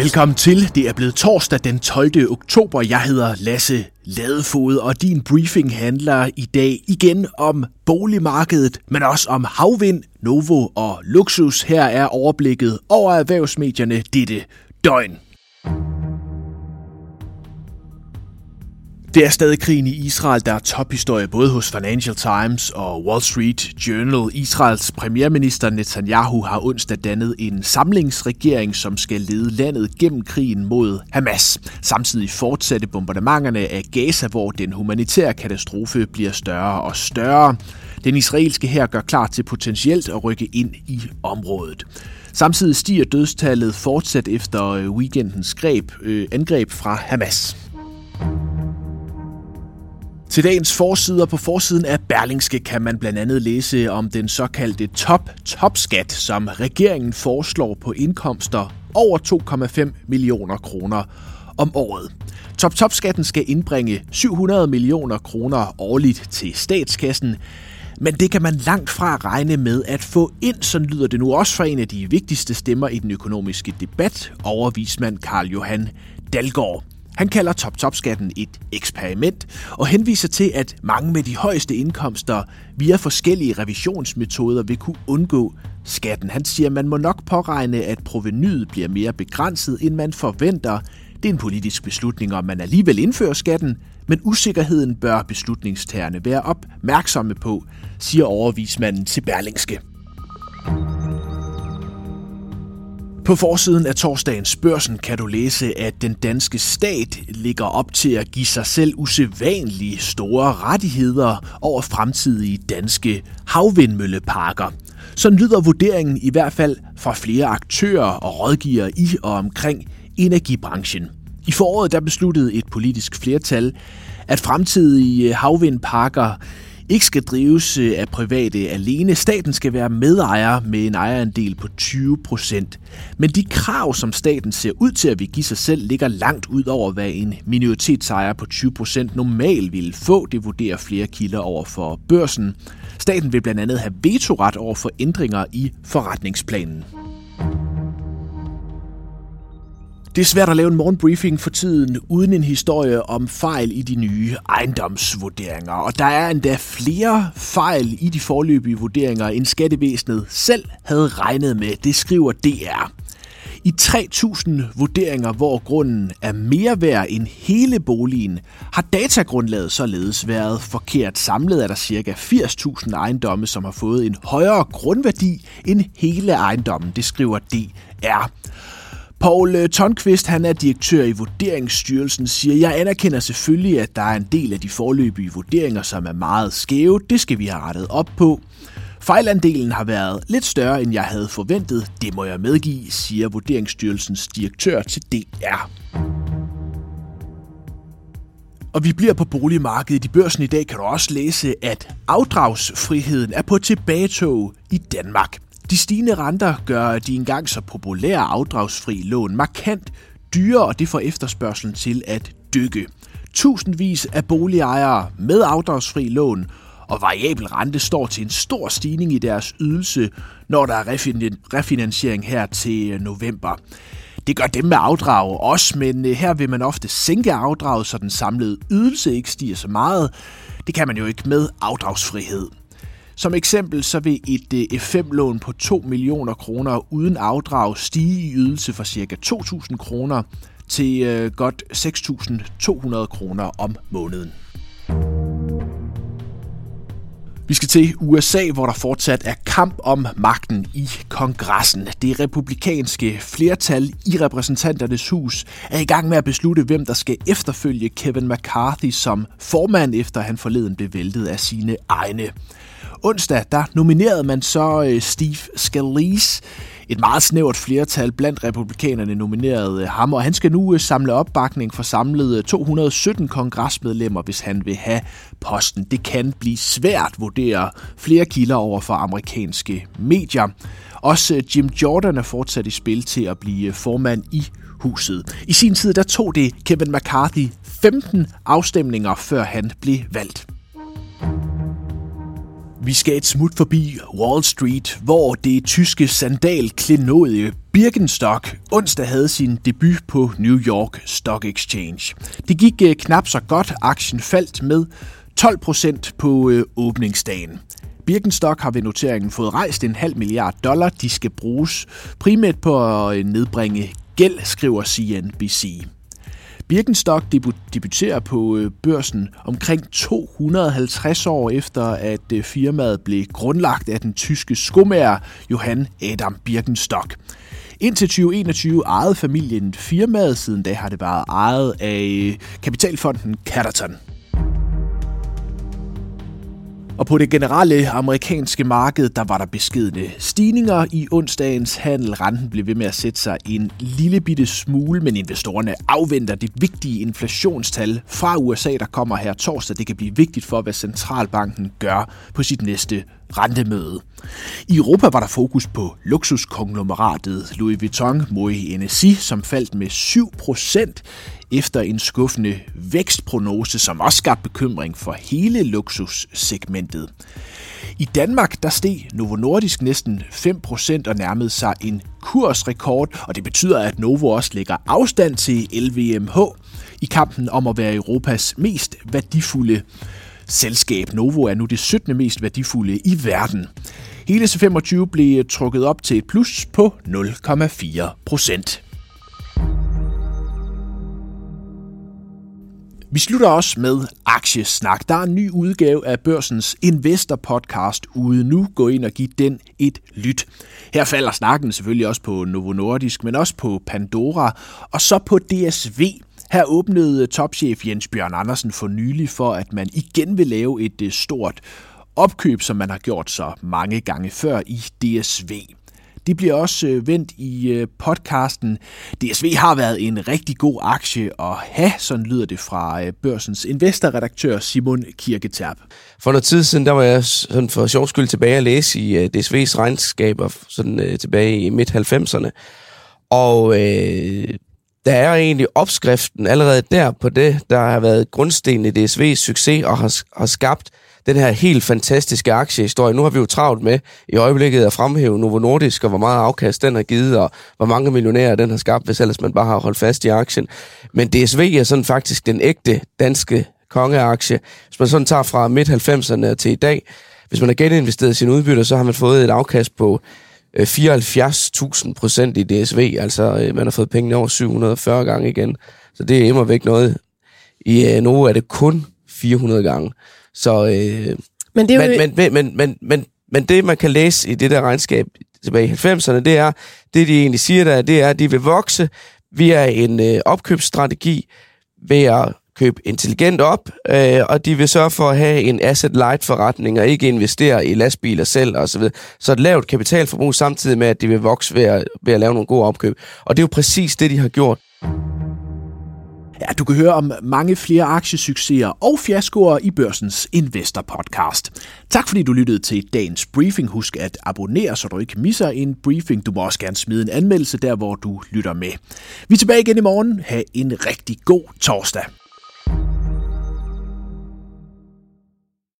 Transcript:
Velkommen til. Det er blevet torsdag den 12. oktober. Jeg hedder Lasse Ladefod, og din briefing handler i dag igen om boligmarkedet, men også om havvind, Novo og luksus. Her er overblikket over erhvervsmedierne dette døgn. Det er stadig krigen i Israel, der er tophistorie både hos Financial Times og Wall Street Journal. Israels premierminister Netanyahu har onsdag dannet en samlingsregering, som skal lede landet gennem krigen mod Hamas. Samtidig fortsatte bombardementerne af Gaza, hvor den humanitære katastrofe bliver større og større. Den israelske her gør klar til potentielt at rykke ind i området. Samtidig stiger dødstallet fortsat efter weekendens greb, øh, angreb fra Hamas. Til dagens forsider på forsiden af Berlingske kan man blandt andet læse om den såkaldte top-topskat, som regeringen foreslår på indkomster over 2,5 millioner kroner om året. Top-topskatten skal indbringe 700 millioner kroner årligt til statskassen, men det kan man langt fra regne med at få ind, så lyder det nu også fra en af de vigtigste stemmer i den økonomiske debat, overvismand Karl Johan Dalgaard. Han kalder top-top-skatten et eksperiment og henviser til, at mange med de højeste indkomster via forskellige revisionsmetoder vil kunne undgå skatten. Han siger, at man må nok påregne, at provenyet bliver mere begrænset, end man forventer. Det er en politisk beslutning, om man alligevel indfører skatten, men usikkerheden bør beslutningstagerne være opmærksomme på, siger overvismanden til Berlingske. På forsiden af torsdagens børsen kan du læse, at den danske stat ligger op til at give sig selv usædvanlige store rettigheder over fremtidige danske havvindmølleparker. Så lyder vurderingen i hvert fald fra flere aktører og rådgivere i og omkring energibranchen. I foråret der besluttede et politisk flertal, at fremtidige havvindparker ikke skal drives øh, af private alene. Staten skal være medejer med en ejerandel på 20 procent. Men de krav, som staten ser ud til at vi give sig selv, ligger langt ud over, hvad en minoritetsejer på 20 procent normalt ville få. Det vurderer flere kilder over for børsen. Staten vil blandt andet have vetoret over for ændringer i forretningsplanen. Det er svært at lave en morgenbriefing for tiden uden en historie om fejl i de nye ejendomsvurderinger. Og der er endda flere fejl i de forløbige vurderinger, end skattevæsenet selv havde regnet med. Det skriver DR. I 3.000 vurderinger, hvor grunden er mere værd end hele boligen, har datagrundlaget således været forkert. Samlet er der ca. 80.000 ejendomme, som har fået en højere grundværdi end hele ejendommen, det skriver DR. Paul øh, Tonqvist, han er direktør i Vurderingsstyrelsen, siger, jeg anerkender selvfølgelig, at der er en del af de forløbige vurderinger, som er meget skæve. Det skal vi have rettet op på. Fejlandelen har været lidt større, end jeg havde forventet. Det må jeg medgive, siger Vurderingsstyrelsens direktør til DR. Og vi bliver på boligmarkedet. I børsen i dag kan du også læse, at afdragsfriheden er på tilbagetog i Danmark. De stigende renter gør de engang så populære afdragsfri lån markant dyrere, og det får efterspørgselen til at dykke. Tusindvis af boligejere med afdragsfri lån og variabel rente står til en stor stigning i deres ydelse, når der er refinansiering her til november. Det gør dem med afdrag også, men øh, her vil man ofte sænke afdraget, så den samlede ydelse ikke stiger så meget. Det kan man jo ikke med afdragsfrihed. Som eksempel så vil et øh, F5-lån på 2 millioner kroner uden afdrag stige i ydelse fra ca. 2.000 kroner til øh, godt 6.200 kroner om måneden. Vi skal til USA, hvor der fortsat er kamp om magten i kongressen. Det republikanske flertal i repræsentanternes hus er i gang med at beslutte, hvem der skal efterfølge Kevin McCarthy som formand, efter han forleden blev væltet af sine egne. Onsdag der nominerede man så øh, Steve Scalise. Et meget snævert flertal blandt republikanerne nominerede øh, ham, og han skal nu øh, samle opbakning for samlede 217 kongresmedlemmer, hvis han vil have posten. Det kan blive svært, vurderer flere kilder over for amerikanske medier. Også Jim Jordan er fortsat i spil til at blive formand i huset. I sin tid der tog det Kevin McCarthy 15 afstemninger, før han blev valgt. Vi skal et smut forbi Wall Street, hvor det tyske sandalklenodie Birkenstock onsdag havde sin debut på New York Stock Exchange. Det gik øh, knap så godt. Aktien faldt med 12 procent på øh, åbningsdagen. Birkenstock har ved noteringen fået rejst en halv milliard dollar. De skal bruges primært på at øh, nedbringe gæld, skriver CNBC. Birkenstock debuterer på øh, børsen omkring 250 år efter, at øh, firmaet blev grundlagt af den tyske skomager Johann Adam Birkenstock. Indtil 2021 ejede familien firmaet, siden da har det været ejet af øh, kapitalfonden Catterton. Og på det generelle amerikanske marked, der var der beskedne stigninger i onsdagens handel. Renten blev ved med at sætte sig en lille bitte smule, men investorerne afventer det vigtige inflationstal fra USA, der kommer her torsdag. Det kan blive vigtigt for, hvad centralbanken gør på sit næste rentemøde. I Europa var der fokus på luksuskonglomeratet Louis Vuitton Moët Hennessy, som faldt med 7% efter en skuffende vækstprognose, som også skabte bekymring for hele luksussegmentet. I Danmark der steg Novo Nordisk næsten 5% og nærmede sig en kursrekord, og det betyder, at Novo også lægger afstand til LVMH i kampen om at være Europas mest værdifulde selskab. Novo er nu det 17. mest værdifulde i verden. Hele C25 blev trukket op til et plus på 0,4 procent. Vi slutter også med Aktiesnak. Der er en ny udgave af børsens Investor Podcast ude nu. Gå ind og giv den et lyt. Her falder snakken selvfølgelig også på Novo Nordisk, men også på Pandora og så på DSV. Her åbnede øh, topchef Jens Bjørn Andersen for nylig for, at man igen vil lave et øh, stort opkøb, som man har gjort så mange gange før i DSV. Det bliver også øh, vendt i podcasten. DSV har været en rigtig god aktie at have, sådan lyder det fra børsens investorredaktør Simon Kirketerp. For noget tid siden, der var jeg sådan for sjov skyld tilbage at læse i DSV's regnskaber sådan, tilbage i midt-90'erne. Og øh, der er egentlig opskriften allerede der på det, der har været grundstenen i DSV's succes og har, har skabt den her helt fantastiske aktiehistorie. Nu har vi jo travlt med i øjeblikket at fremhæve Novo Nordisk, og hvor meget afkast den har givet, og hvor mange millionærer den har skabt, hvis ellers man bare har holdt fast i aktien. Men DSV er sådan faktisk den ægte danske kongeaktie. Hvis man sådan tager fra midt-90'erne til i dag, hvis man har geninvesteret sine udbytter, så har man fået et afkast på 74.000 øh, procent i DSV, altså øh, man har fået pengene over 740 gange igen. Så det er immer væk noget. I øh, Novo er det kun 400 gange. Så, øh, men, det er jo... men, men, men, men, men, men det, man kan læse i det der regnskab tilbage i 90'erne, det er, det de egentlig siger der, det er, at de vil vokse via en øh, opkøbsstrategi, ved at købe intelligent op, øh, og de vil sørge for at have en asset-light forretning og ikke investere i lastbiler selv osv. Så, videre. så et lavt kapitalforbrug samtidig med, at de vil vokse ved at, ved at lave nogle gode opkøb. Og det er jo præcis det, de har gjort. Ja, du kan høre om mange flere aktiesucceser og fiaskoer i børsens Investor Podcast. Tak fordi du lyttede til dagens briefing. Husk at abonnere, så du ikke misser en briefing. Du må også gerne smide en anmeldelse der, hvor du lytter med. Vi er tilbage igen i morgen. Ha' en rigtig god torsdag.